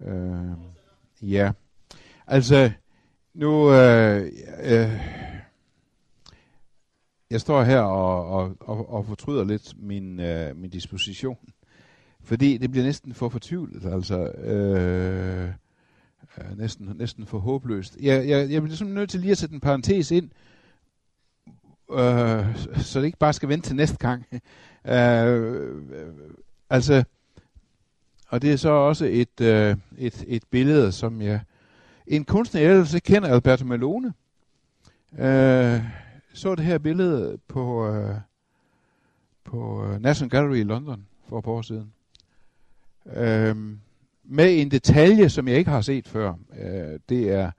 Øh, ja, altså nu, øh, øh, jeg står her og, og, og, og fortryder lidt min, øh, min disposition, fordi det bliver næsten for fortvivlet, altså øh, øh, næsten, næsten for håbløst. Jeg, jeg, jeg bliver simpelthen nødt til lige at sætte en parentes ind, øh, så det ikke bare skal vente til næste gang. Øh, øh, altså, og det er så også et, øh, et, et billede, som jeg... En kunstner, jeg ellers kender, Alberto Malone, øh, så det her billede på, øh, på øh, National Gallery i London for et par år siden. Øh, med en detalje, som jeg ikke har set før. Øh, det er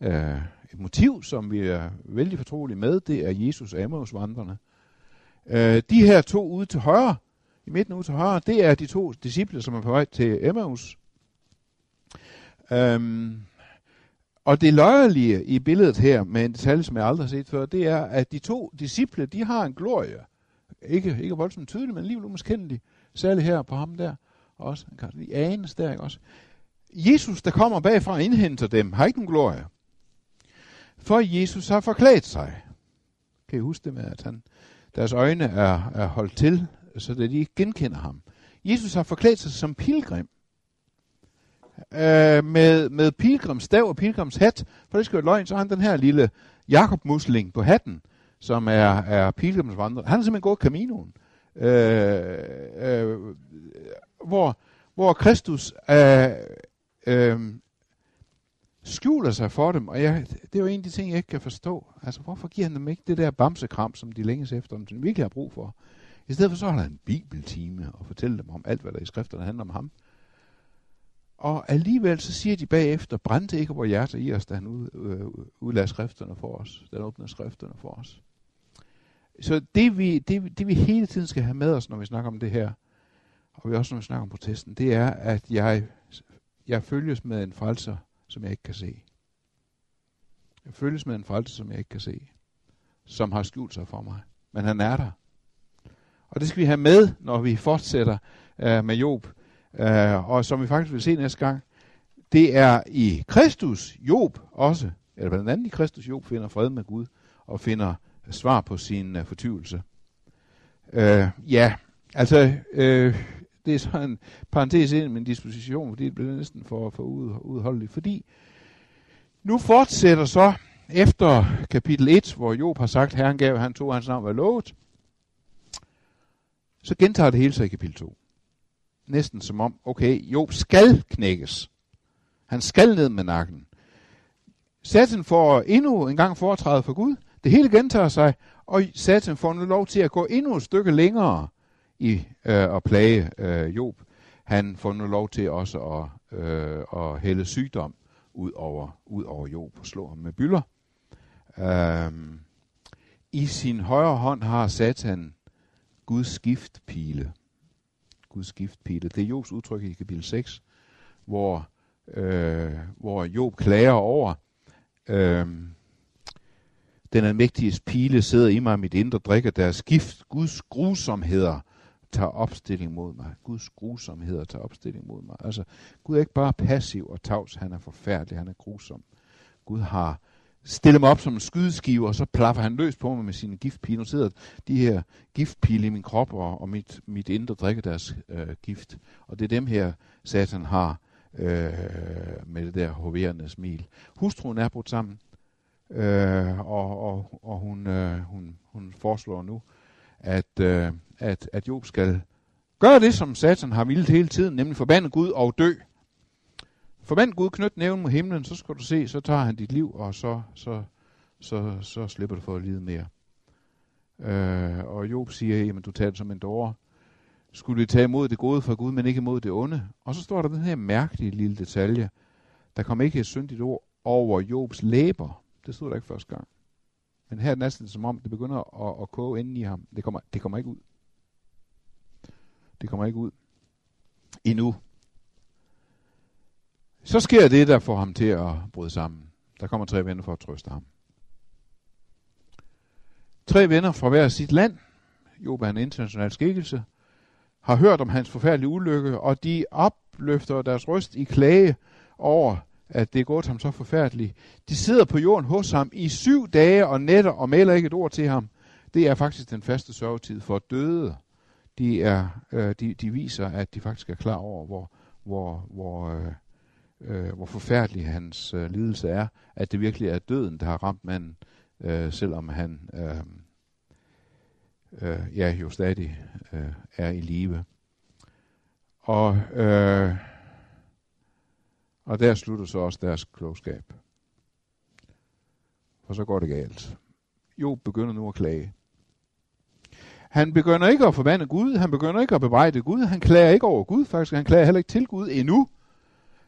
øh, et motiv, som vi er vældig fortrolige med. Det er Jesus og Emmaus vandrene. Øh, de her to ude til højre, i midten ud til højre, det er de to disciple, som er på vej til Emmaus. Øhm, og det løjerlige i billedet her, med en detalje, som jeg aldrig har set før, det er, at de to disciple, de har en glorie. Ikke, ikke voldsomt tydelig, men alligevel umiskendelig. Særligt her på ham der. Også, kan lige anes der, ikke også? Jesus, der kommer bagfra og indhenter dem, har ikke nogen glorie. For Jesus har forklædt sig. Kan I huske det med, at han, deres øjne er, er holdt til, så de ikke genkender ham. Jesus har forklædt sig som pilgrim. Øh, med, med pilgrimsstav og pilgrimshat. For det skal jo løgn, så har han den her lille Jakob-musling på hatten, som er, er pilgrimsvandrer. Han er simpelthen gået Caminoen. Øh, øh, hvor, hvor Kristus øh, øh, skjuler sig for dem, og jeg, det er jo en af de ting, jeg ikke kan forstå. Altså, hvorfor giver han dem ikke det der bamsekram, som de længes efter, som de virkelig har brug for? I stedet for så holder han en bibeltime og fortæller dem om alt, hvad der i skrifterne handler om ham. Og alligevel så siger de bagefter, brændte ikke vores hjerte i os, da han ud, øh, udlagde skrifterne for os, da han åbner skrifterne for os. Så det vi, det, det vi hele tiden skal have med os, når vi snakker om det her, og vi også når vi snakker om protesten, det er, at jeg, jeg følges med en frelser, som jeg ikke kan se. Jeg følges med en frelser, som jeg ikke kan se. Som har skjult sig for mig. Men han er der. Og det skal vi have med, når vi fortsætter øh, med Job. Øh, og som vi faktisk vil se næste gang, det er i Kristus Job også, eller blandt andet i Kristus Job finder fred med Gud og finder svar på sin øh, fortvivlelse. Øh, ja, altså, øh, det er så en parentes ind med en disposition, fordi det bliver næsten for, for udholdeligt. Fordi nu fortsætter så efter kapitel 1, hvor Job har sagt, Herren gav, han tog hans navn var lovet, så gentager det hele sig i kapitel 2. Næsten som om, okay, Job skal knækkes. Han skal ned med nakken. Satan får endnu en gang foretræde for Gud. Det hele gentager sig, og Satan får nu lov til at gå endnu et stykke længere i øh, at plage øh, Job. Han får nu lov til også at, øh, at hælde sygdom ud over, ud over Job og slå ham med byller. Øh, I sin højre hånd har Satan Guds giftpile. Guds giftpile. Det er Jobs udtryk i kapitel 6, hvor, øh, hvor Job klager over, øh, den almægtige pile sidder i mig, mit indre drikker deres gift. Guds grusomheder tager opstilling mod mig. Guds grusomheder tager opstilling mod mig. Altså, Gud er ikke bare passiv og tavs, han er forfærdelig, han er grusom. Gud har stille mig op som en skydeskive, og så plaffer han løs på mig med sine giftpile. Nu sidder de her giftpile i min krop, og, og mit, mit indre drikker deres øh, gift. Og det er dem her, Satan har øh, med det der hoverende smil. Hustruen er brudt sammen, øh, og, og, og hun, øh, hun, hun foreslår nu, at, øh, at, at Job skal gøre det, som Satan har vildt hele tiden, nemlig forbande Gud og dø. Forvent Gud, knyt næven mod himlen, så skal du se, så tager han dit liv, og så, så, så, så slipper du for at lide mere. Øh, og Job siger, jamen du tager det som en dårer. Skulle vi tage imod det gode fra Gud, men ikke imod det onde? Og så står der den her mærkelige lille detalje. Der kom ikke et syndigt ord over Jobs læber. Det stod der ikke første gang. Men her er det næsten som om, det begynder at, at koge inden i ham. Det kommer, det kommer ikke ud. Det kommer ikke ud. Endnu. Så sker det, der får ham til at bryde sammen. Der kommer tre venner for at trøste ham. Tre venner fra hver sit land. Job er en international skikkelse. Har hørt om hans forfærdelige ulykke, og de opløfter deres røst i klage over, at det er gået ham så forfærdeligt. De sidder på jorden hos ham i syv dage og nætter og maler ikke et ord til ham. Det er faktisk den faste sørgetid for døde. De, er, øh, de, de viser, at de faktisk er klar over, hvor, hvor, hvor, øh, øh, hvor forfærdelig hans øh, lidelse er. At det virkelig er døden, der har ramt manden, øh, selvom han øh, øh, ja, jo stadig øh, er i live. Og, øh, og der slutter så også deres klogskab. For så går det galt. Jo begynder nu at klage. Han begynder ikke at forbande Gud, han begynder ikke at bebrejde Gud, han klager ikke over Gud faktisk, han klager heller ikke til Gud endnu.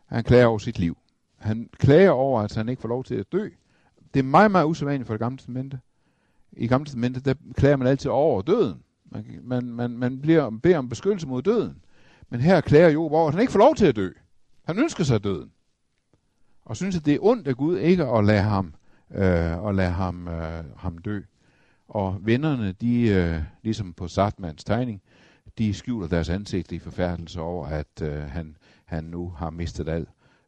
Han klager over sit liv. Han klager over, at han ikke får lov til at dø. Det er meget, meget usædvanligt for det gamle testamente. I gamle testamente, der klager man altid over døden. Man, man, man, man bliver, beder om beskyttelse mod døden. Men her klager Job over, at han ikke får lov til at dø. Han ønsker sig døden. Og synes, at det er ondt af Gud ikke at lade ham, øh, at lade ham, øh, ham dø. Og vennerne, de, øh, ligesom på Sartmans tegning, de skjuler deres ansigt i forfærdelse over, at øh, han, han nu har mistet al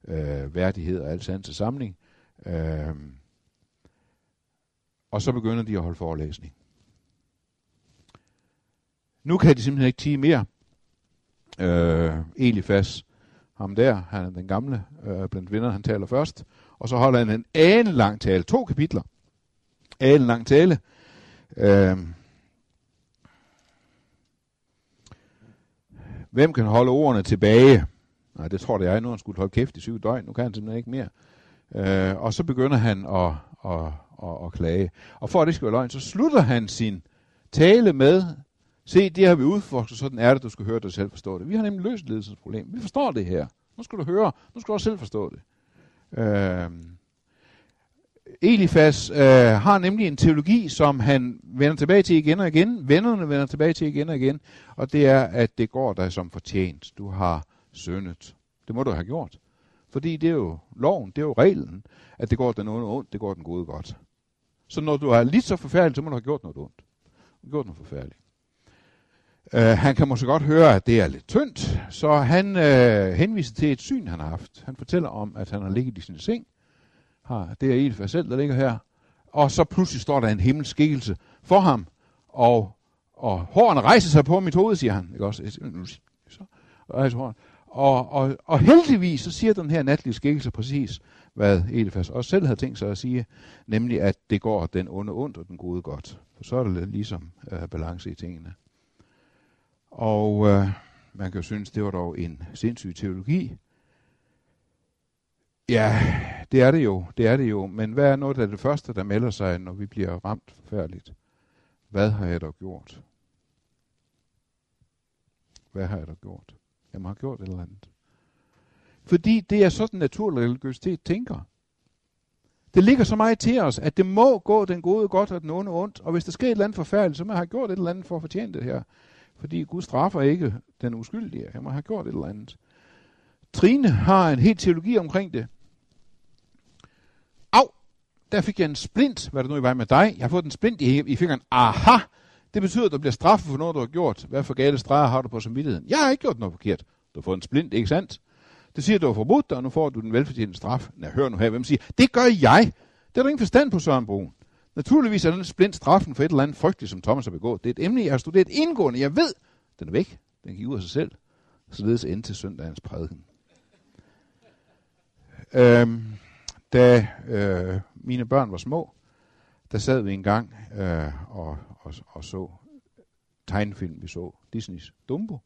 øh, værdighed og al sans samling. Øh, og så begynder de at holde forelæsning. Nu kan de simpelthen ikke tige mere. Øh, Elifas, ham der, han er den gamle øh, blandt vinderne, han taler først. Og så holder han en ane lang tale, to kapitler. Ane lang tale. Øh, hvem kan holde ordene tilbage? Nej, det tror det jeg. Nu han skulle holde kæft i syv døgn. Nu kan han simpelthen ikke mere. Øh, og så begynder han at, at, at, at klage. Og for at det skal være løgn, så slutter han sin tale med, se, det har vi udforsket, sådan er det, du skal høre dig selv forstå det. Vi har nemlig løst ledelsesproblem. Vi forstår det her. Nu skal du høre, nu skal du også selv forstå det. Øh, Elifas øh, har nemlig en teologi, som han vender tilbage til igen og igen. Vennerne vender tilbage til igen og igen. Og det er, at det går dig som fortjent. Du har syndet. Det må du have gjort. Fordi det er jo loven, det er jo reglen, at det går den onde ondt, det går den gode godt. Så når du er lidt så forfærdelig, så må du have gjort noget ondt. Gjort noget forfærdeligt. Uh, han kan måske godt høre, at det er lidt tyndt, så han uh, henviser til et syn, han har haft. Han fortæller om, at han har ligget i sin seng. Har, det er Elifas selv, der ligger her. Og så pludselig står der en himmelskikkelse for ham, og, og hårene rejser sig på mit hoved, siger han. Ikke også? Så rejser hårene. Og, og, og heldigvis så siger den her natlige skikkelse præcis, hvad Elifas også selv havde tænkt sig at sige, nemlig at det går den onde ondt og den gode godt. For så er det ligesom øh, balance i tingene. Og øh, man kan jo synes, det var dog en sindssyg teologi. Ja, det er det jo, det er det jo. Men hvad er noget af det første, der melder sig, når vi bliver ramt forfærdeligt? Hvad har jeg dog gjort? Hvad har jeg dog gjort? Jeg må have gjort et eller andet. Fordi det er sådan, naturlig religiøsitet tænker. Det ligger så meget til os, at det må gå den gode godt og den onde ondt. Og hvis der sker et eller andet forfærdeligt, så må jeg have gjort et eller andet for at fortjene det her. Fordi Gud straffer ikke den uskyldige. Jeg må have gjort et eller andet. Trine har en helt teologi omkring det. Au! Der fik jeg en splint, hvad der nu i vej med dig. Jeg har fået en splint i, i fingeren. Aha! Det betyder, at du bliver straffet for noget, du har gjort. Hvad for gale streger har du på samvittigheden? Jeg har ikke gjort noget forkert. Du har fået en splint, ikke sandt? Det siger, at du har forbudt dig, og nu får du den velfortjente straf. Nej, hør nu her, hvem siger, det gør jeg. Det er der ingen forstand på, Søren Brun. Naturligvis er den splint straffen for et eller andet frygteligt, som Thomas har begået. Det er et emne, jeg har studeret indgående. Jeg ved, den er væk. Den gik ud af sig selv. Således ind til søndagens prædiken. Øhm, da øh, mine børn var små, der sad vi en gang øh, og, og, og så tegnefilm. Vi så Disneys Dumbo,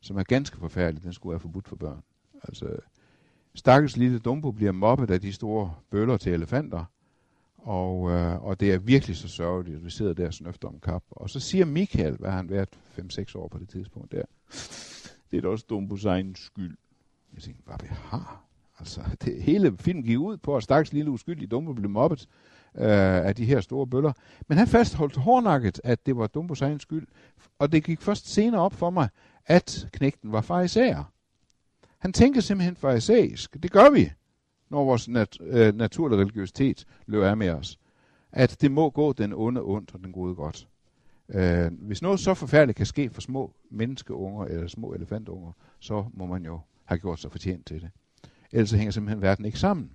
som er ganske forfærdelig. Den skulle være forbudt for børn. Altså, stakkels lille Dumbo bliver mobbet af de store bøller til elefanter, og, øh, og det er virkelig så sørgeligt, at vi sidder der snøfter om kap. Og så siger Michael, hvad han været 5-6 år på det tidspunkt der, det er da også Dumbos egen skyld. Jeg tænkte, hvad vi har? Altså, det hele film gik ud på, at stakkels lille uskyldig Dumbo blev mobbet øh, af de her store bøller. Men han fastholdt hårdnakket, at det var Dumbos egen skyld. Og det gik først senere op for mig, at knægten var farisæer. Han tænker simpelthen farisæisk. Det gør vi, når vores nat, øh, naturlige religiøsitet løber af med os. At det må gå den onde ondt og den gode godt. Øh, hvis noget så forfærdeligt kan ske for små menneskeunger eller små elefantunger, så må man jo have gjort sig fortjent til det. Ellers hænger simpelthen verden ikke sammen.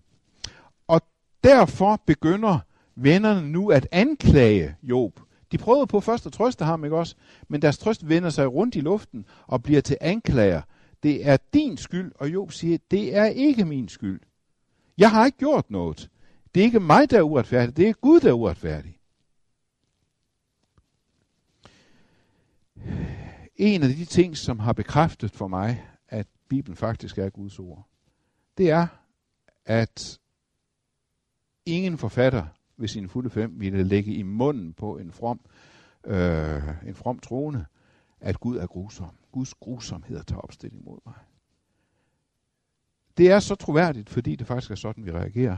Og derfor begynder vennerne nu at anklage Job. De prøvede på først at trøste ham, ikke også? Men deres trøst vender sig rundt i luften og bliver til anklager. Det er din skyld, og Job siger, det er ikke min skyld. Jeg har ikke gjort noget. Det er ikke mig, der er uretfærdig. Det er Gud, der er uretfærdig. En af de ting, som har bekræftet for mig, at Bibelen faktisk er Guds ord, det er, at ingen forfatter ved sine fulde fem ville lægge i munden på en from, øh, en from troende, at Gud er grusom. Guds grusomhed tager opstilling mod mig. Det er så troværdigt, fordi det faktisk er sådan, vi reagerer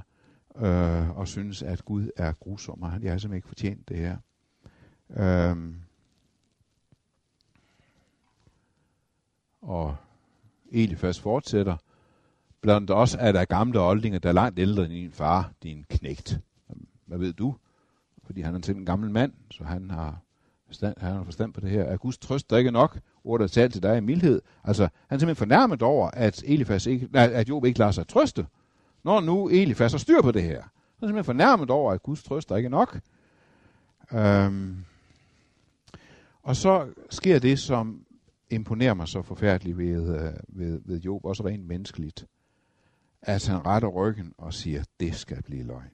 øh, og synes, at Gud er grusom, og jeg har simpelthen ikke fortjent det her. Øh, og Elifas fortsætter, Blandt os er der gamle oldinger, der er langt ældre end din far, din knægt. Hvad ved du? Fordi han er til en gammel mand, så han har forstand, han har forstand på det her. Er Guds trøst der ikke nok? Ordet er talt til dig i mildhed. Altså, han er simpelthen fornærmet over, at, Elifas ikke, nej, at Job ikke lader sig trøste. Når nu Elifas har styr på det her. Han er simpelthen fornærmet over, at Guds trøst der ikke er nok. Øhm, og så sker det, som imponerer mig så forfærdeligt ved, øh, ved, ved Job, også rent menneskeligt at han retter ryggen og siger, det skal blive løgn.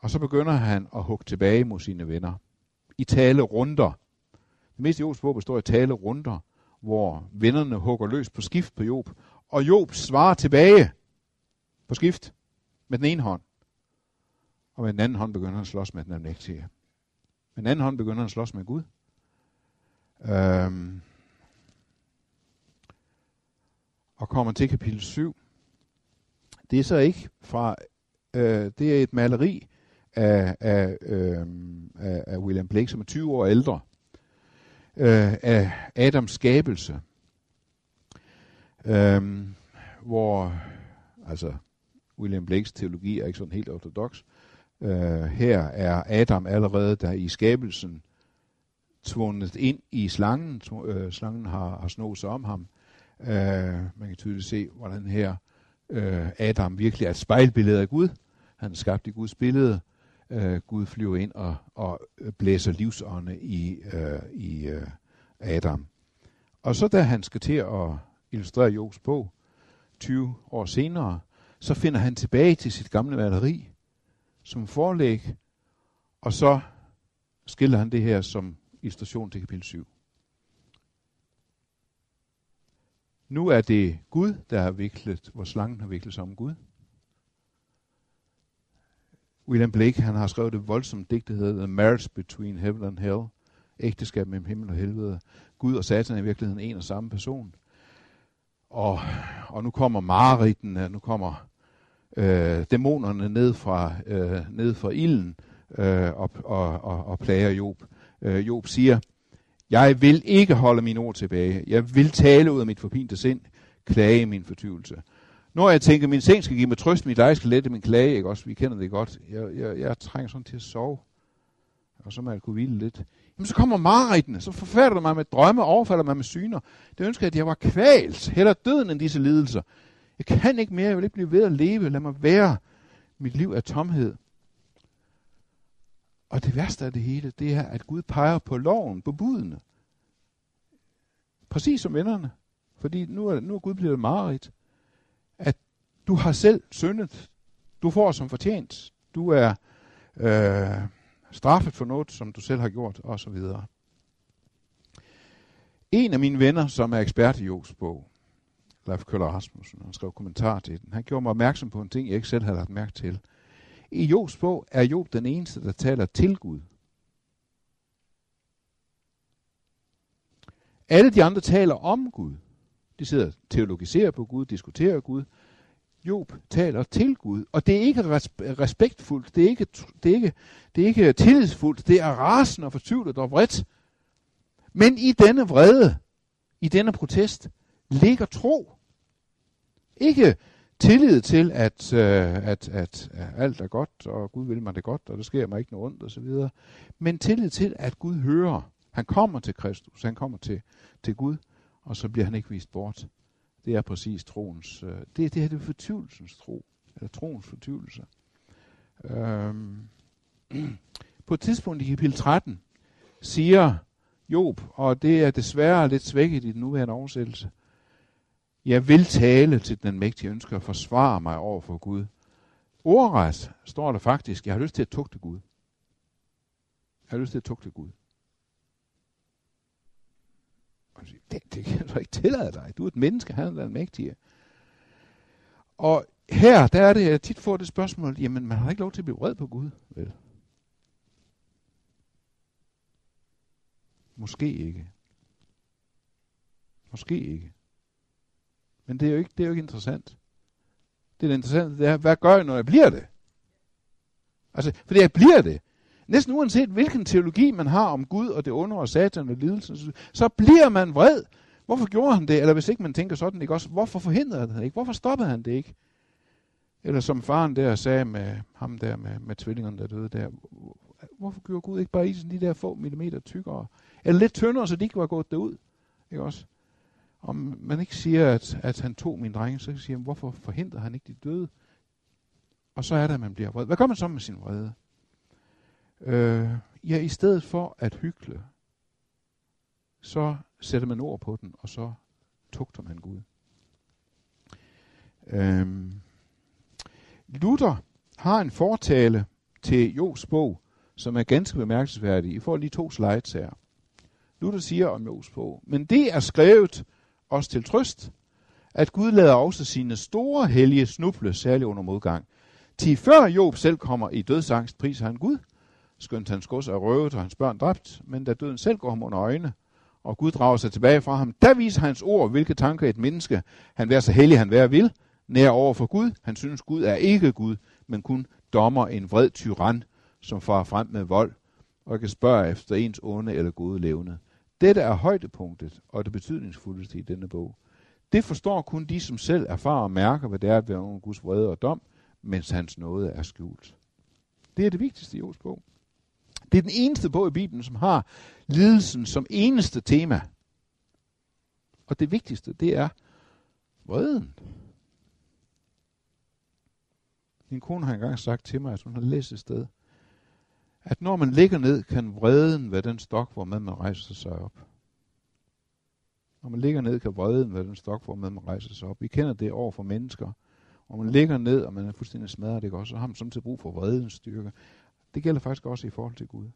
Og så begynder han at hugge tilbage mod sine venner. I tale runder. Det meste Jobs bog består i tale runder, hvor vennerne hugger løs på skift på Job, og Job svarer tilbage på skift med den ene hånd. Og med den anden hånd begynder han at slås med den amnægtige. Med den anden hånd begynder han at slås med Gud. Øhm, og kommer til kapitel 7. Det er så ikke fra, øh, det er et maleri af, af, øh, af, William Blake, som er 20 år ældre, øh, af Adams skabelse, øh, hvor, altså, William Blakes teologi er ikke sådan helt ortodox. Øh, her er Adam allerede der i skabelsen tvunget ind i slangen. Øh, slangen har, har snået sig om ham. Øh, man kan tydeligt se, hvordan her øh, Adam virkelig er et spejlbillede af Gud. Han er skabt i Guds billede. Øh, Gud flyver ind og, og blæser livsånde i, øh, i øh, Adam. Og så da han skal til at illustrere Jobs bog, 20 år senere, så finder han tilbage til sit gamle maleri som forlæg, og så skiller han det her som illustration til kapitel 7. Nu er det Gud, der har viklet, hvor slangen har viklet sig om Gud. William Blake, han har skrevet det voldsomt digt, der hedder The Marriage Between Heaven and Hell. Ægteskab mellem himmel og helvede. Gud og Satan er i virkeligheden en og samme person. Og, og nu kommer mareriten, nu kommer øh, dæmonerne ned fra, øh, ned fra ilden øh, og, og, og, og plager Job. Øh, Job siger, jeg vil ikke holde mine ord tilbage. Jeg vil tale ud af mit forpinte sind, klage min fortvivlelse. Når jeg tænker, at min seng skal give mig trøst, mit leje skal lette min klage, ikke også? Vi kender det godt. Jeg, jeg, jeg trænger sådan til at sove. Og så må jeg kunne hvile lidt. Jamen så kommer mareridtene, så forfærder mig med drømme, overfalder mig med syner. Det ønsker jeg, at jeg var kvalt, heller døden end disse lidelser. Jeg kan ikke mere, jeg vil ikke blive ved at leve, lad mig være. Mit liv er tomhed. Og det værste af det hele, det er, at Gud peger på loven, på budene. Præcis som vennerne. Fordi nu er, nu er Gud blevet mareridt du har selv syndet. Du får som fortjent. Du er øh, straffet for noget, som du selv har gjort, og så videre. En af mine venner, som er ekspert i Jobs bog, Leif Køller Rasmussen, han skrev kommentar til den. Han gjorde mig opmærksom på en ting, jeg ikke selv havde lagt mærke til. I Jobs bog er Job den eneste, der taler til Gud. Alle de andre taler om Gud. De sidder og teologiserer på Gud, diskuterer Gud. Job taler til Gud, og det er ikke respektfuldt, det er ikke, det er ikke, det er ikke tillidsfuldt, det er rasende og fortvivlet og vredt. Men i denne vrede, i denne protest, ligger tro. Ikke tillid til, at, øh, at, at, at alt er godt, og Gud vil mig det godt, og der sker mig ikke noget ondt osv., men tillid til, at Gud hører. Han kommer til Kristus, han kommer til, til Gud, og så bliver han ikke vist bort. Det er præcis troens, øh, det, det her det er fortvivlelsens tro, eller troens fortvivlelse. Øhm, på et tidspunkt i kapitel 13 siger Job, og det er desværre lidt svækket i den nuværende oversættelse, jeg vil tale til den mægtige ønsker at forsvare mig over for Gud. Ordret står der faktisk, jeg har lyst til at tugte Gud. Jeg har lyst til at tugte Gud. Det, det kan du ikke tillade dig. Du er et menneske, han er den mægtige. Og her, der er det, jeg tit får det spørgsmål, jamen man har ikke lov til at blive vred på Gud, vel? Måske ikke. Måske ikke. Men det er jo ikke, det er jo ikke interessant. Det er interessant, det er, hvad gør jeg, når jeg bliver det? Altså, fordi jeg bliver det. Næsten uanset hvilken teologi man har om Gud og det onde og satan og lidelsen, så bliver man vred. Hvorfor gjorde han det? Eller hvis ikke man tænker sådan, ikke også? Hvorfor forhindrede han det ikke? Hvorfor stoppede han det ikke? Eller som faren der sagde med ham der med, med tvillingerne, der døde der. Hvorfor gjorde Gud ikke bare isen de der få millimeter tykkere? Eller lidt tyndere, så de ikke var gået derud? Ikke også? Om man ikke siger, at, at han tog min drenge, så siger man, hvorfor forhindrede han ikke de døde? Og så er det, at man bliver vred. Hvad gør man så med sin vrede? Øh, ja, i stedet for at hykle, så sætter man ord på den, og så tugter man Gud. Øh, Luther har en fortale til Jobs bog, som er ganske bemærkelsesværdig. I får lige to slides her. Luther siger om Jobs bog, men det er skrevet os til trøst, at Gud lader også sine store hellige snuble, særligt under modgang. Til før Job selv kommer i dødsangst, priser han Gud, skønt hans gods er røvet og hans børn dræbt, men da døden selv går ham under øjne, og Gud drager sig tilbage fra ham, der viser hans ord, hvilke tanker et menneske, han være så hellig han være vil, nær over for Gud. Han synes, Gud er ikke Gud, men kun dommer en vred tyran, som farer frem med vold, og kan spørge efter ens onde eller gode levende. Dette er højdepunktet og det betydningsfuldeste i denne bog. Det forstår kun de, som selv erfarer og mærker, hvad det er at være under Guds vrede og dom, mens hans nåde er skjult. Det er det vigtigste i Jobs bog. Det er den eneste bog i Bibelen, som har lidelsen som eneste tema. Og det vigtigste, det er vreden. Min kone har engang sagt til mig, at hun har læst et sted, at når man ligger ned, kan vreden være den stok, hvor man rejser sig op. Når man ligger ned, kan vreden være den stok, hvor man rejser sig op. Vi kender det over for mennesker. Når man ligger ned, og man er fuldstændig smadret, det også, så har man samtidig brug for vredens styrke. Det gælder faktisk også i forhold til Gud.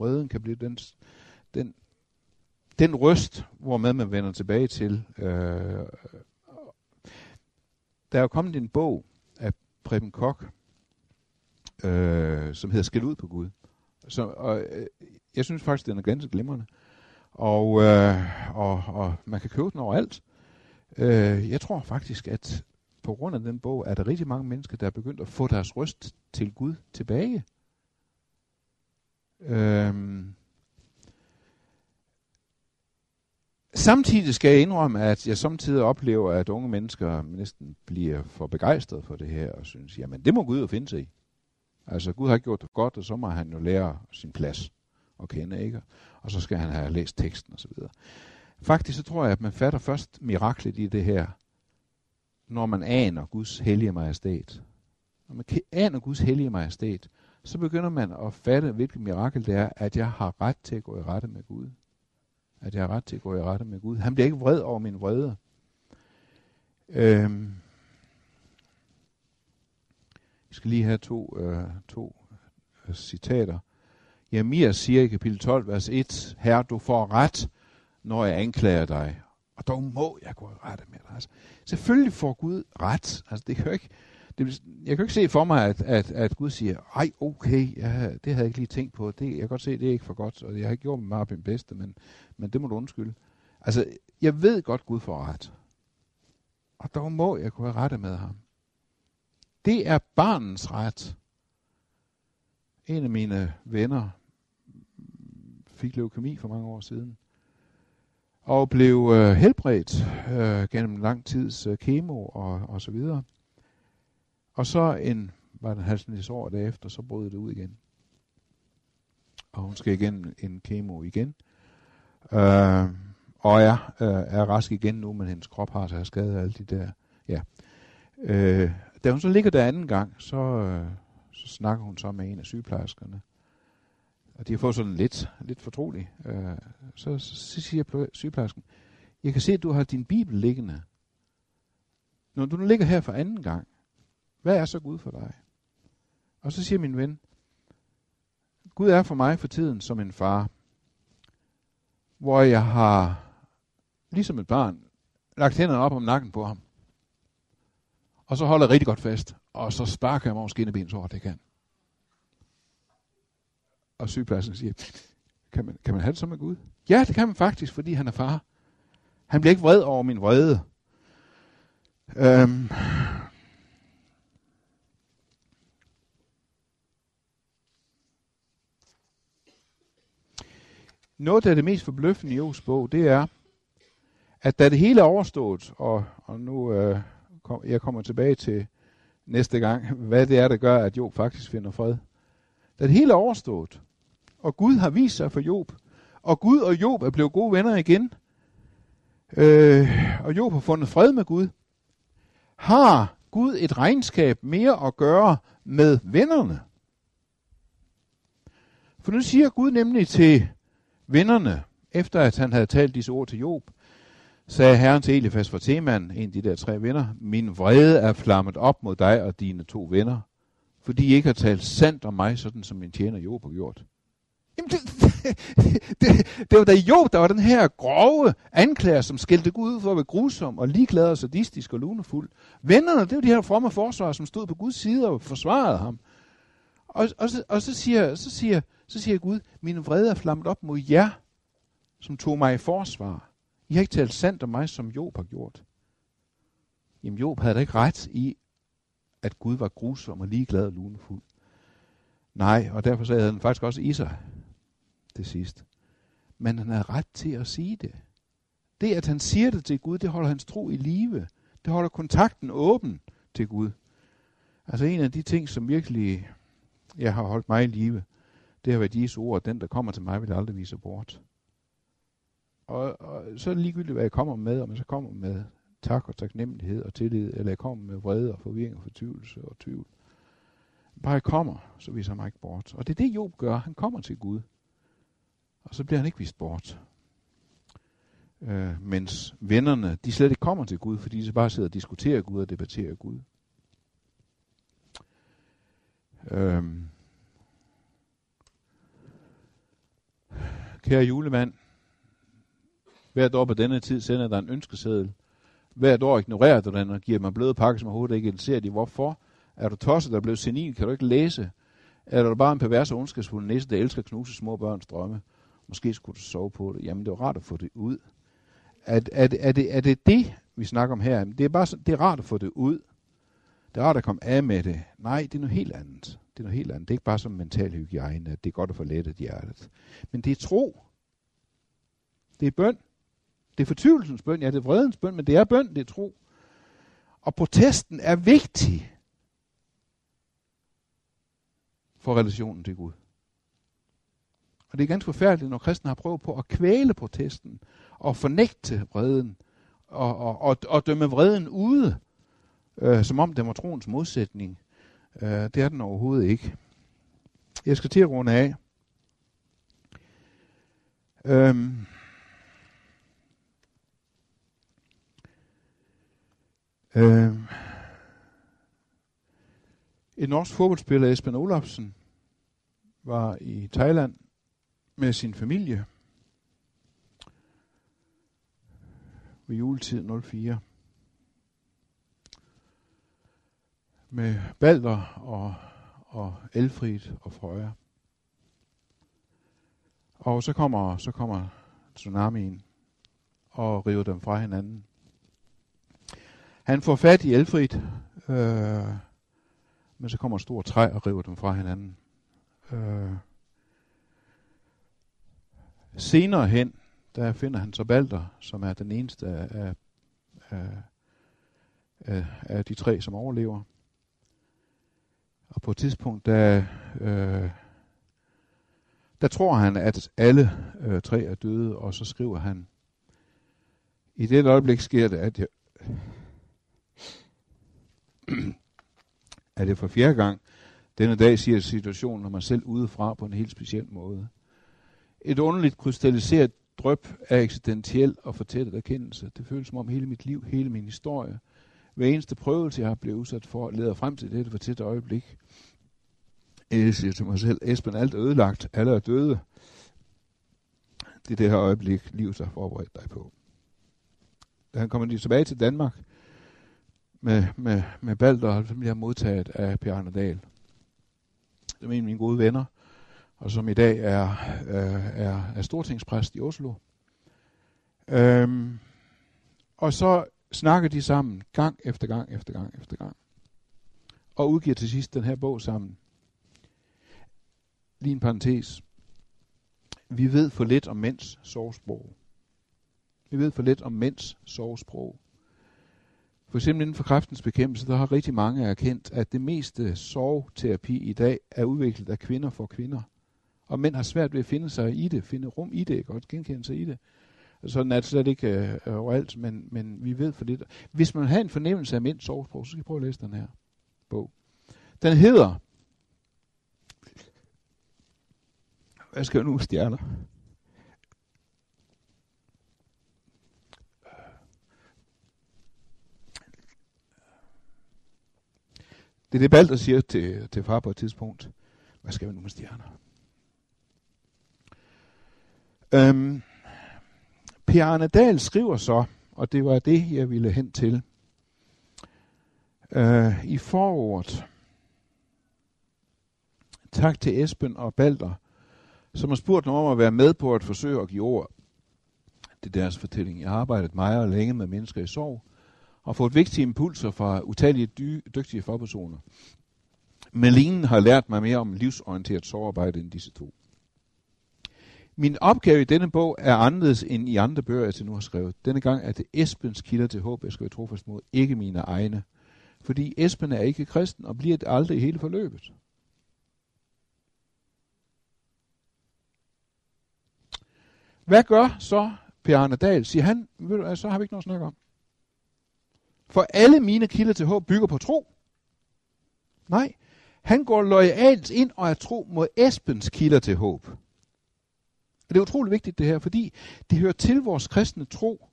Røden kan blive den, den, den røst, hvor man vender tilbage til. Øh, der er jo kommet en bog af Preben Kok, øh, som hedder Skæld ud på Gud. Så, og, øh, jeg synes faktisk, den er ganske glimrende. Og, øh, og, og man kan købe den overalt. Øh, jeg tror faktisk, at på grund af den bog, er der rigtig mange mennesker, der er begyndt at få deres røst til Gud tilbage. Øhm. Samtidig skal jeg indrømme, at jeg samtidig oplever, at unge mennesker næsten bliver for begejstrede for det her, og synes, jamen det må Gud jo finde sig i. Altså Gud har gjort det godt, og så må han jo lære sin plads og kende, ikke? Og så skal han have læst teksten osv. Faktisk så tror jeg, at man fatter først miraklet i det her, når man aner Guds hellige majestæt. Når man aner Guds hellige majestæt, så begynder man at fatte, hvilket mirakel det er, at jeg har ret til at gå i rette med Gud. At jeg har ret til at gå i rette med Gud. Han bliver ikke vred over min vrede. Øhm. Jeg skal lige have to, øh, to øh, citater. Jeremias siger i kapitel 12, vers 1, Herre, du får ret, når jeg anklager dig, og dog må jeg gå i rette med dig. Altså, selvfølgelig får Gud ret. Altså, det kan jo ikke, det, jeg kan jo ikke se for mig, at, at, at Gud siger, ej, okay, ja, det havde jeg ikke lige tænkt på. Det, jeg kan godt se, det er ikke for godt, og jeg har ikke gjort mig meget min bedste, men, men det må du undskylde. Altså, jeg ved godt, Gud får ret. Og dog må jeg gå i rette med ham. Det er barnens ret. En af mine venner fik leukemi for mange år siden og blev øh, helbredt øh, gennem lang tids øh, kemo og, og så videre. Og så en, var det halvsnits år derefter, så brød det ud igen. Og hun skal igen en kemo igen. Øh, og er, øh, er rask igen nu, men hendes krop har sig skadet af alle de der. Ja. Øh, da hun så ligger der anden gang, så, øh, så snakker hun så med en af sygeplejerskerne. Og de har fået sådan lidt, lidt fortrolig, Øh, så, så siger sygeplejersken, jeg kan se, at du har din bibel liggende. Når du nu ligger her for anden gang, hvad er så Gud for dig? Og så siger min ven, Gud er for mig for tiden som en far, hvor jeg har, ligesom et barn, lagt hænderne op om nakken på ham. Og så holder jeg rigtig godt fast, og så sparker jeg mig over skinnebenet, så det kan. Og sygeplejersken siger, kan man, kan man have det som med Gud? Ja, det kan man faktisk, fordi han er far. Han bliver ikke vred over min vrede. Øhm. Noget af det mest forbløffende i Jobs bog, det er, at da det hele er overstået, og, og nu øh, kom, jeg kommer tilbage til næste gang, hvad det er, der gør, at Job faktisk finder fred. Da det hele er overstået, og Gud har vist sig for Job, og Gud og Job er blevet gode venner igen, øh, og Job har fundet fred med Gud, har Gud et regnskab mere at gøre med vennerne. For nu siger Gud nemlig til vennerne, efter at han havde talt disse ord til Job, sagde Herren til Elifas fra Teman, en af de der tre venner, min vrede er flammet op mod dig og dine to venner, fordi I ikke har talt sandt om mig, sådan som min tjener Job har gjort. Jamen, det, det, det, var da Job, der var den her grove anklager, som skældte Gud ud for at være grusom og ligeglad og sadistisk og lunefuld. Vennerne, det var de her fromme forsvarer, som stod på Guds side og forsvarede ham. Og, og, så, og så, siger, så, siger, så siger Gud, min vrede er flammet op mod jer, som tog mig i forsvar. I har ikke talt sandt om mig, som Job har gjort. Jamen Job havde da ikke ret i, at Gud var grusom og ligeglad og lunefuld. Nej, og derfor sagde han faktisk også i sig til sidst. Men han har ret til at sige det. Det, at han siger det til Gud, det holder hans tro i live. Det holder kontakten åben til Gud. Altså en af de ting, som virkelig jeg har holdt mig i live, det har været Jesu ord, den der kommer til mig, vil aldrig vise bort. Og, og så er det ligegyldigt, hvad jeg kommer med, om jeg så kommer med tak og taknemmelighed og tillid, eller jeg kommer med vrede og forvirring og fortvivlelse og tvivl. Bare jeg kommer, så viser han mig ikke bort. Og det er det, Job gør. Han kommer til Gud. Og så bliver han ikke vist bort. Øh, mens vennerne, de slet ikke kommer til Gud, fordi de bare sidder og diskuterer Gud og debatterer Gud. Øh, kære julemand, hvert år på denne tid sender der en ønskeseddel. Hvert år ignorerer du den og giver mig bløde pakker, som overhovedet ikke interesserer dig. Hvorfor? Er du tosset, der er blevet senil? Kan du ikke læse? Er du bare en pervers og ondskabsfuld næse, der elsker at knuse små børns drømme? Måske skulle du sove på det. Jamen, det var rart at få det ud. Er, er, det, er, det, er det det, vi snakker om her? Det er, bare, det er rart at få det ud. Det er rart at komme af med det. Nej, det er noget helt andet. Det er noget helt andet. Det er ikke bare som mental hygiejne, at det er godt at få lettet hjertet. Men det er tro. Det er bøn. Det er fortvivlelsens bøn. Ja, det er vredens bøn, men det er bøn, det er tro. Og protesten er vigtig for relationen til Gud. Og det er ganske forfærdeligt, når kristne har prøvet på at kvæle protesten og fornægte vreden og, og, og, og dømme vreden ude, øh, som om det var troens modsætning. Øh, det er den overhovedet ikke. Jeg skal til at runde af. Øhm. Øhm. En norsk fodboldspiller, Esben Olafsen, var i Thailand med sin familie ved juletid 04. Med Balder og, og Elfrid og Frøja. Og så kommer, så kommer tsunamien og river dem fra hinanden. Han får fat i Elfrid, øh, men så kommer et stort træ og river dem fra hinanden. Øh, senere hen, der finder han så Balder, som er den eneste af, af, af, af de tre, som overlever. Og på et tidspunkt, der, øh, der tror han, at alle øh, tre er døde, og så skriver han I det øjeblik sker det, at jeg, at det for fjerde gang denne dag siger situationen om mig selv udefra på en helt speciel måde. Et underligt krystalliseret drøb af eksistentiel og fortættet erkendelse. Det føles som om hele mit liv, hele min historie, hver eneste prøvelse, jeg har blevet udsat for, leder frem til dette fortætte øjeblik. Jeg siger til mig selv, Esben, alt er ødelagt, alle er døde. Det er det her øjeblik, livet har forberedt dig på. Da han kommer tilbage til Danmark med, med, med Balder, som jeg har modtaget af Per Arne Dahl, som er en af mine gode venner, og som i dag er, øh, er, er stortingspræst i Oslo. Øhm, og så snakker de sammen gang efter gang efter gang efter gang. Og udgiver til sidst den her bog sammen. Lige en parentes. Vi ved for lidt om mænds sovsprog. Vi ved for lidt om mænds sovsprog. For eksempel inden for kræftens bekæmpelse, der har rigtig mange erkendt, at det meste sorgterapi i dag er udviklet af kvinder for kvinder. Og mænd har svært ved at finde sig i det, finde rum i det, godt genkende sig i det. Sådan er det slet ikke øh, overalt, men, men vi ved for lidt. Hvis man har en fornemmelse af mænds sovsprog, så skal I prøve at læse den her bog. Den hedder, hvad skal jeg nu, stjerner? Det er det, Balder siger til, til far på et tidspunkt. Hvad skal vi nu med stjerner? Øhm, Per Arne Dahl skriver så, og det var det, jeg ville hen til, øh, i forordet. Tak til Esben og Balder, som har spurgt mig om at være med på at forsøge at give ord. Det er deres fortælling. Jeg har arbejdet meget og længe med mennesker i sorg, og fået vigtige impulser fra utallige dy- dygtige forpersoner. Malinen har lært mig mere om livsorienteret sorgarbejde end disse to. Min opgave i denne bog er anderledes end i andre bøger, jeg til nu har skrevet. Denne gang er det Esbens kilder til håb, jeg skal være trofast mod, ikke mine egne. Fordi Esben er ikke kristen og bliver det aldrig i hele forløbet. Hvad gør så Per Arne Dahl? Siger han, ved du, så har vi ikke noget at snakke om. For alle mine kilder til håb bygger på tro. Nej, han går lojalt ind og er tro mod Esbens kilder til håb. Og det er utrolig vigtigt det her, fordi det hører til vores kristne tro,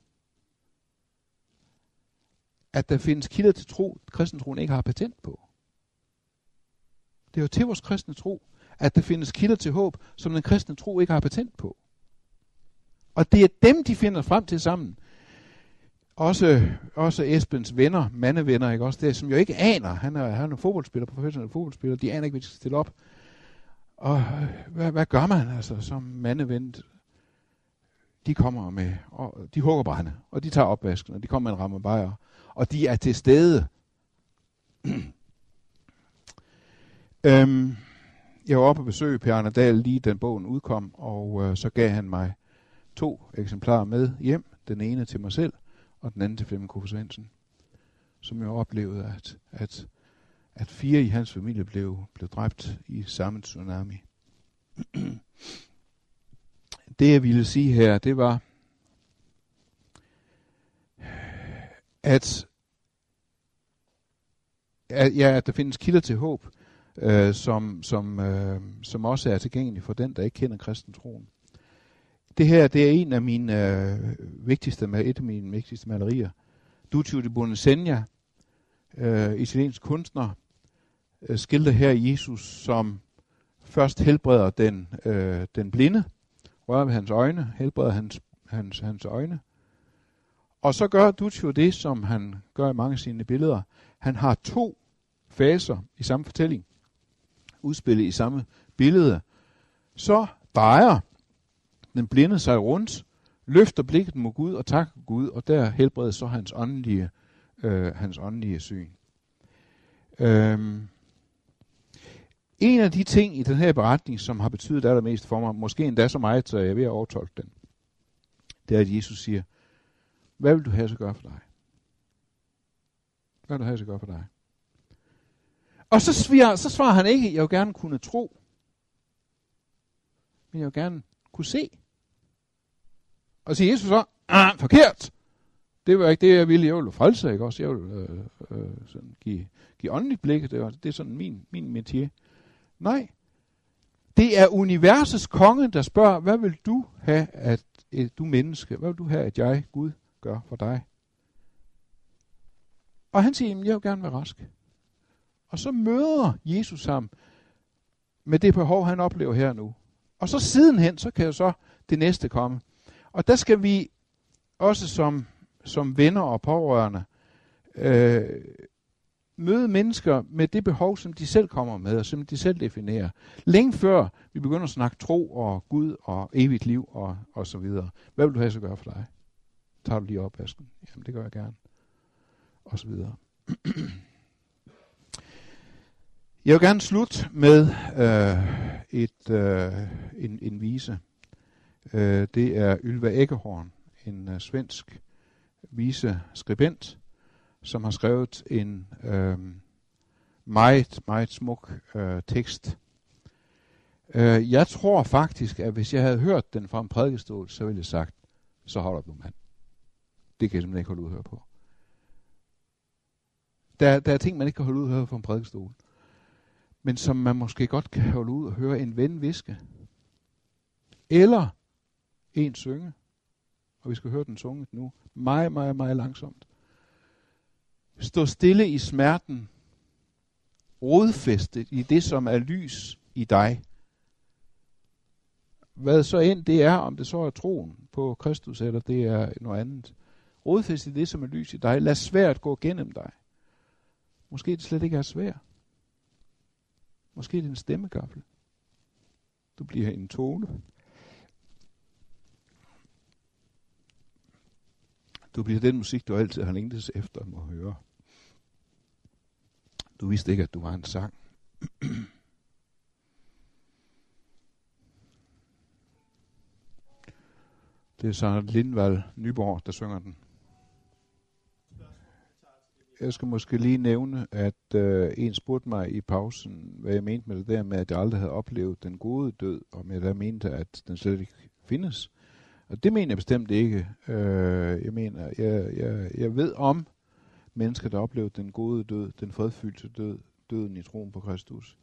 at der findes kilder til tro, kristentroen ikke har patent på. Det hører til vores kristne tro, at der findes kilder til håb, som den kristne tro ikke har patent på. Og det er dem, de finder frem til sammen. Også, også Esbens venner, mandevenner, ikke? Også det, som jo ikke aner, han er, han er fodboldspiller, professionel fodboldspiller, de aner ikke, hvad de skal stille op. Og øh, hvad, hvad gør man altså som mandevendt? De kommer med, og de hugger brænde, og de tager opvasken, og de kommer med en ramme bajer, og de er til stede. øhm, jeg var oppe og besøge Per Arne Dahl lige den bogen udkom, og øh, så gav han mig to eksemplarer med hjem. Den ene til mig selv, og den anden til Flemming Koffer Svendsen. Som jeg oplevede, at, at at fire i hans familie blev, blev dræbt i samme tsunami. det jeg ville sige her, det var, at, at, ja, at der findes kilder til håb, øh, som, som, øh, som også er tilgængelige for den, der ikke kender kristentroen. Det her, det er en af mine øh, vigtigste, et af mine vigtigste malerier. Duccio di Bonesegna, øh, italiensk kunstner, øh, skildrer her Jesus, som først helbreder den, øh, den blinde, rører ved hans øjne, helbreder hans, hans, hans øjne. Og så gør Duccio det, som han gør i mange af sine billeder. Han har to faser i samme fortælling, udspillet i samme billede. Så drejer den blinde sig rundt, løfter blikket mod Gud og takker Gud, og der helbreder så hans åndelige, øh, hans åndelige syn. Øhm, en af de ting i den her beretning, som har betydet allermest for mig, måske endda så meget, så jeg er ved at overtolke den, det er, at Jesus siger, hvad vil du have så gøre for dig? Hvad vil du have så gøre for dig? Og så, sviger, så svarer han ikke, jeg vil gerne kunne tro, men jeg vil gerne kunne se. Og siger Jesus så, ah, forkert. Det var ikke det, jeg ville. Jeg ville frelse, ikke også? Jeg ville øh, øh, sådan give, give åndeligt blik. Det, var, det er sådan min, min metier. Nej. Det er universets konge, der spørger, hvad vil du have, at et, du menneske, hvad vil du have, at jeg, Gud, gør for dig? Og han siger, jeg vil gerne være rask. Og så møder Jesus ham med det behov, han oplever her nu. Og så sidenhen, så kan jo så det næste komme. Og der skal vi også som, som venner og pårørende øh, møde mennesker med det behov, som de selv kommer med, og som de selv definerer. Længe før vi begynder at snakke tro og Gud og evigt liv og, og så videre. Hvad vil du have så gøre for dig? Tager du lige op asken? Jamen, det gør jeg gerne. Og så videre. Jeg vil gerne slutte med øh, et, øh, en, en vise. Øh, det er Ylva Eggehorn, en øh, svensk vise skribent, som har skrevet en øh, meget, meget smuk øh, tekst. Øh, jeg tror faktisk, at hvis jeg havde hørt den fra en prædikestol, så ville jeg sagt, så holder du mand. Det kan jeg simpelthen ikke holde ud at høre på. Der, der er ting, man ikke kan holde ud at høre fra en prædikestol men som man måske godt kan holde ud at høre en ven viske. Eller en synge. Og vi skal høre den sunget nu. Meget, meget, meget langsomt. Stå stille i smerten. Rodfæstet i det, som er lys i dig. Hvad så end det er, om det så er troen på Kristus, eller det er noget andet. Rodfæstet i det, som er lys i dig. Lad svært gå gennem dig. Måske det slet ikke er svært. Måske det er en stemmegaffel. Du bliver en tone. Du bliver den musik, du altid har længtes efter at høre. Du vidste ikke, at du var en sang. Det er så Lindvald Nyborg, der synger den jeg skal måske lige nævne, at øh, en spurgte mig i pausen, hvad jeg mente med det der med, at jeg aldrig havde oplevet den gode død, om jeg da mente, at den slet ikke findes. Og det mener jeg bestemt ikke. Øh, jeg mener, jeg, jeg, jeg ved om mennesker, der oplevede den gode død, den fredfyldte død, døden i troen på Kristus.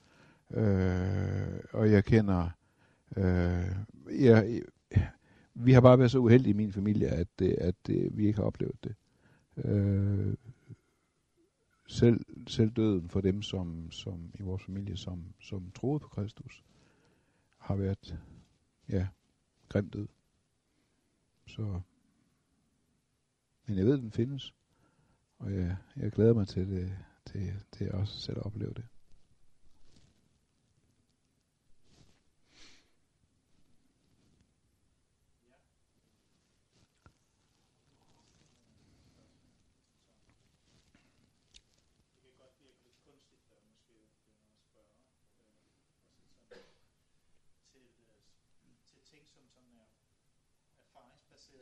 Øh, og jeg kender, øh, jeg, vi har bare været så uheldige i min familie, at, øh, at, at vi ikke har oplevet det. Øh, selv, selv døden for dem, som, som i vores familie, som, som troede på Kristus, har været, ja, grimt død. Så, men jeg ved, at den findes, og jeg, jeg glæder mig til det, til, til også selv at opleve det.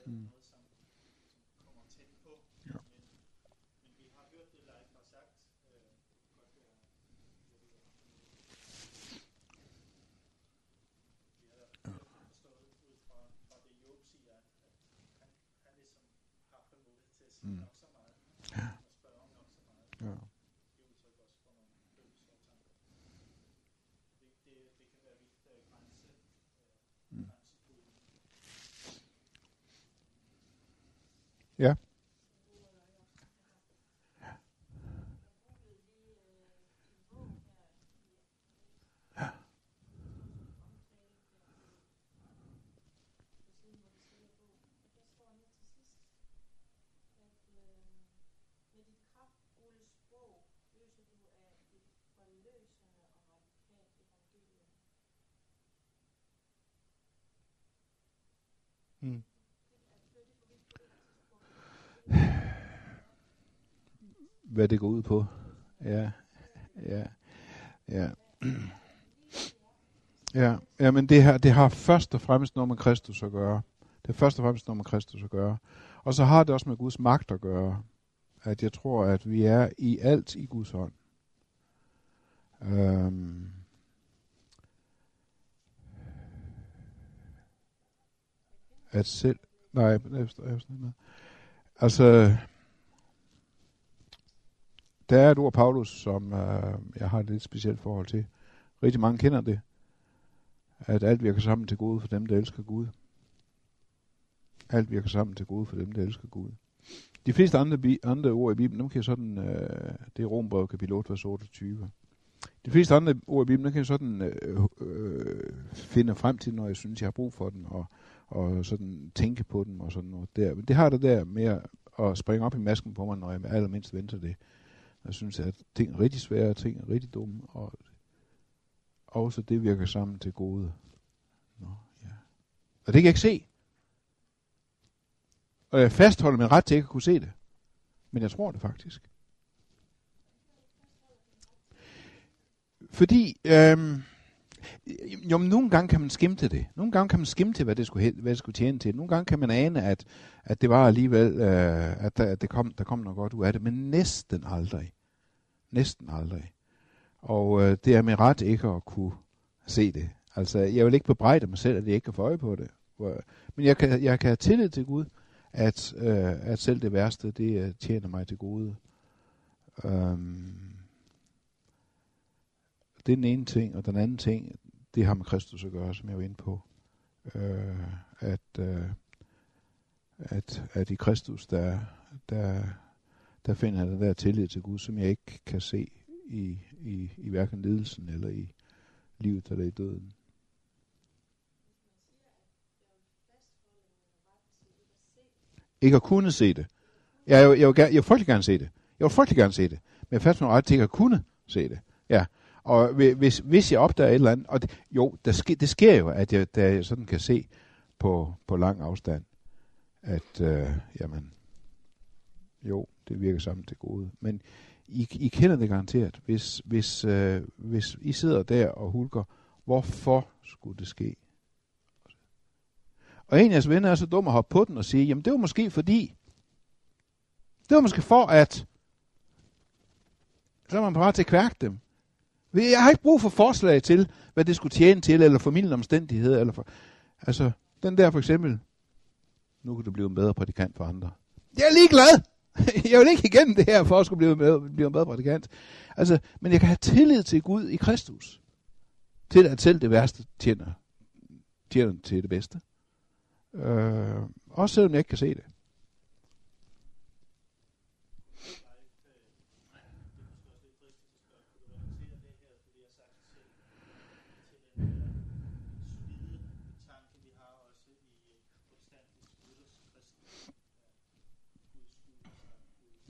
Mm. Mm. Ja. Ja. Ja. Mm hvad det går ud på. Ja, ja, ja. Ja, ja men det, her, det har først og fremmest noget med Kristus at gøre. Det har først og fremmest noget med Kristus at gøre. Og så har det også med Guds magt at gøre. At jeg tror, at vi er i alt i Guds hånd. Øhm. at selv... Nej, efter, efter, Altså, der er et ord, Paulus, som øh, jeg har et lidt specielt forhold til. Rigtig mange kender det. At alt virker sammen til gode for dem, der elsker Gud. Alt virker sammen til gode for dem, der elsker Gud. De fleste andre, bi- andre ord i Bibelen, dem kan jeg sådan, øh, det er Rombrevet kapitel 8, vers 28. De fleste andre ord i Bibelen, dem kan jeg sådan øh, øh, finde frem til, når jeg synes, jeg har brug for den, og, og sådan tænke på dem og sådan noget der. Men det har det der med at springe op i masken på mig, når jeg allermindst venter det. Jeg synes, at ting er rigtig svære, ting er rigtig dumme, og også det virker sammen til gode. Nå, ja. Og det kan jeg ikke se. Og jeg fastholder min ret til ikke at kunne se det. Men jeg tror det faktisk. Fordi, øhm, jo, men nogle gange kan man skimte det. Nogle gange kan man skimte, hvad det skulle, hvad det skulle tjene til. Nogle gange kan man ane, at, at det var alligevel, øh, at, der, at det kom, der kom noget godt ud af det. Men næsten aldrig. Næsten aldrig. Og øh, det er med ret ikke at kunne se det. Altså, jeg vil ikke bebrejde mig selv, at jeg ikke kan få øje på det. Men jeg kan, jeg kan have tillid til Gud, at, øh, at selv det værste, det øh, tjener mig til gode. Um, det er den ene ting, og den anden ting, det har med Kristus at gøre, som jeg var inde på. Øh, at, øh, at, at i Kristus, der, der, der finder jeg den der tillid til Gud, som jeg ikke kan se i, i, i hverken lidelsen eller i livet eller i døden. Ikke at kunne se det. Jeg, jeg, jeg, vil, jeg vil frygtelig gerne se det. Jeg vil frygtelig gerne se det. Men jeg fast ret til ikke at kunne se det. Ja. Og hvis, hvis jeg opdager et eller andet, og det, jo, der sker, det sker jo, at jeg, der jeg sådan kan se på, på lang afstand, at øh, jamen, jo, det virker sammen til gode. Men I, I kender det garanteret. Hvis, hvis, øh, hvis I sidder der og hulker, hvorfor skulle det ske? Og en af jeres venner er så dum at hoppe på den og sige, jamen det var måske fordi, det var måske for at, så er man parat til at kværke dem. Jeg har ikke brug for forslag til, hvad det skulle tjene til, eller formidlende omstændigheder, eller for, altså, den der for eksempel, nu kan du blive en bedre prædikant for andre. Jeg er ligeglad! jeg vil ikke igennem det her, for at skulle blive, med, blive en bedre prædikant. Altså, men jeg kan have tillid til Gud i Kristus. Til at selv det værste tjener, tjener til det bedste. Øh, også selvom jeg ikke kan se det.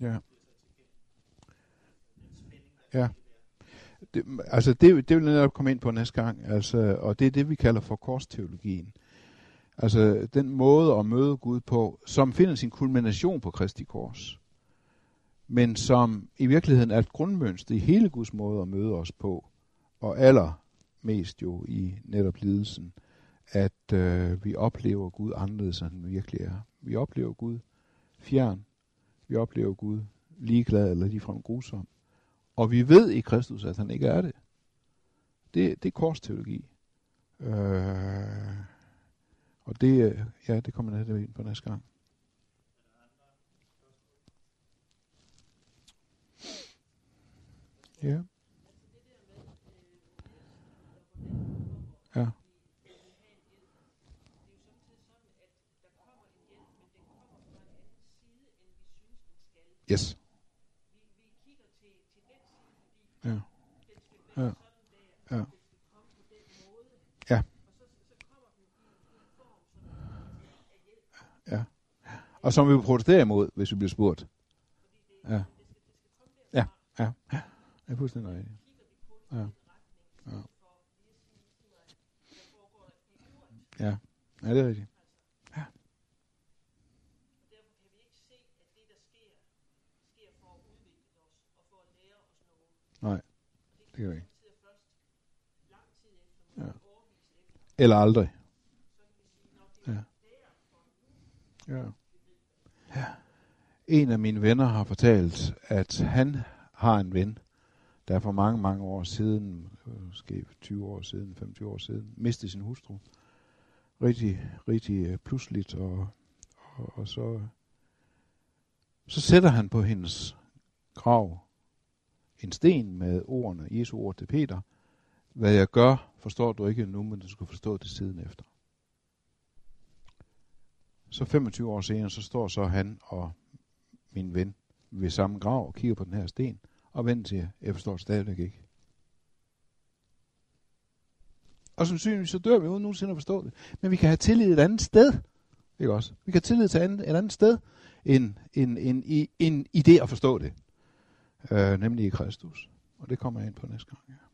Ja. Ja. Det, altså det, det vil jeg komme ind på næste gang, altså, og det er det, vi kalder for korsteologien. Altså den måde at møde Gud på, som finder sin kulmination på Kristi kors, men som i virkeligheden er et grundmønster i hele Guds måde at møde os på, og allermest jo i netop lidelsen, at øh, vi oplever Gud anderledes, end han virkelig er. Vi oplever Gud fjern, vi oplever Gud ligeglad eller ligefrem grusom. Og vi ved i Kristus, at han ikke er det. Det, det er korsteologi. Øh, og det, øh, ja, det kommer jeg ind på næste gang. Ja. Ja. Yes. Ja. Ja. Ja. Ja. Ja. Og som vi vil protestere imod, hvis vi bliver spurgt. Ja. Ja. Ja. Ja. Jeg er fuldstændig rigtigt. Ja. Ja. Ja. Ja, det er rigtigt. Ja. Nej, det kan vi ikke. Ja. Eller aldrig. Ja. Ja. ja. En af mine venner har fortalt, at han har en ven, der for mange, mange år siden, måske 20 år siden, 25 år siden, mistede sin hustru. Rigtig, rigtig øh, pludseligt, og, og, og så Så sætter han på hendes grav en sten med ordene, Jesu ord til Peter. Hvad jeg gør, forstår du ikke nu, men du skal forstå det siden efter. Så 25 år senere, så står så han og min ven ved samme grav og kigger på den her sten, og venter til, jeg forstår stadigvæk ikke. Og sandsynligvis så dør vi uden nogensinde at forstå det. Men vi kan have tillid et andet sted. Ikke også? Vi kan have tillid til andet, et andet sted, end, end, end, end, end i det at forstå det. Øh, nemlig i Kristus. Og det kommer jeg ind på næste gang. Ja.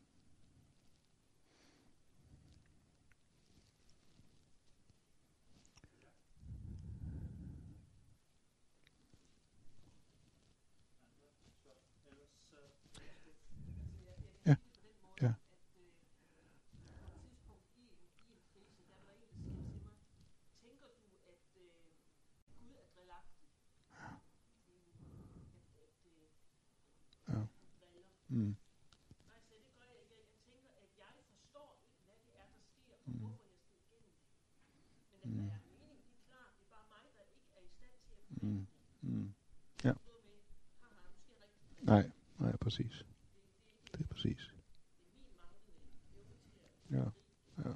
Mm. Mm. Mm. Mm. Ja. Nej, nej, præcis. Det er præcis. Ja. Ja.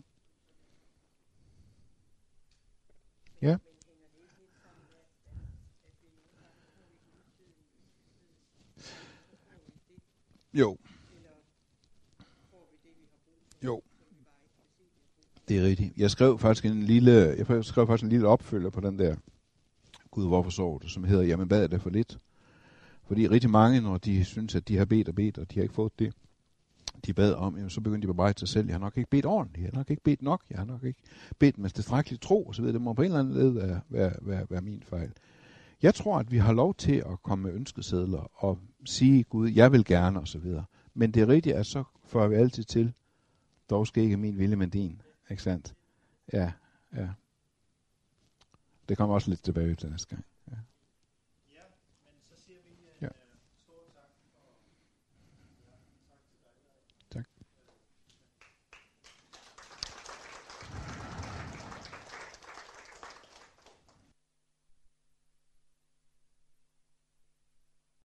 Jo. Jo. Det er rigtigt. Jeg skrev faktisk en lille, jeg skrev faktisk en lille opfølger på den der Gud, hvorfor sover du, som hedder, jamen hvad er det for lidt? Fordi rigtig mange, når de synes, at de har bedt og bedt, og de har ikke fået det, de bad om, jamen, så begynder de at bebrejde sig selv. Jeg har nok ikke bedt ordentligt, jeg har nok ikke bedt nok, jeg har nok ikke bedt med tilstrækkelig tro osv. Det må på en eller anden led være, være, være, være min fejl. Jeg tror, at vi har lov til at komme med ønskesedler og sige, Gud, jeg vil gerne osv. Men det er rigtigt, at så får vi altid til, dog skal ikke min vilje, men din. Ikke sandt? Ja, ja. Det kommer også lidt tilbage til næste gang.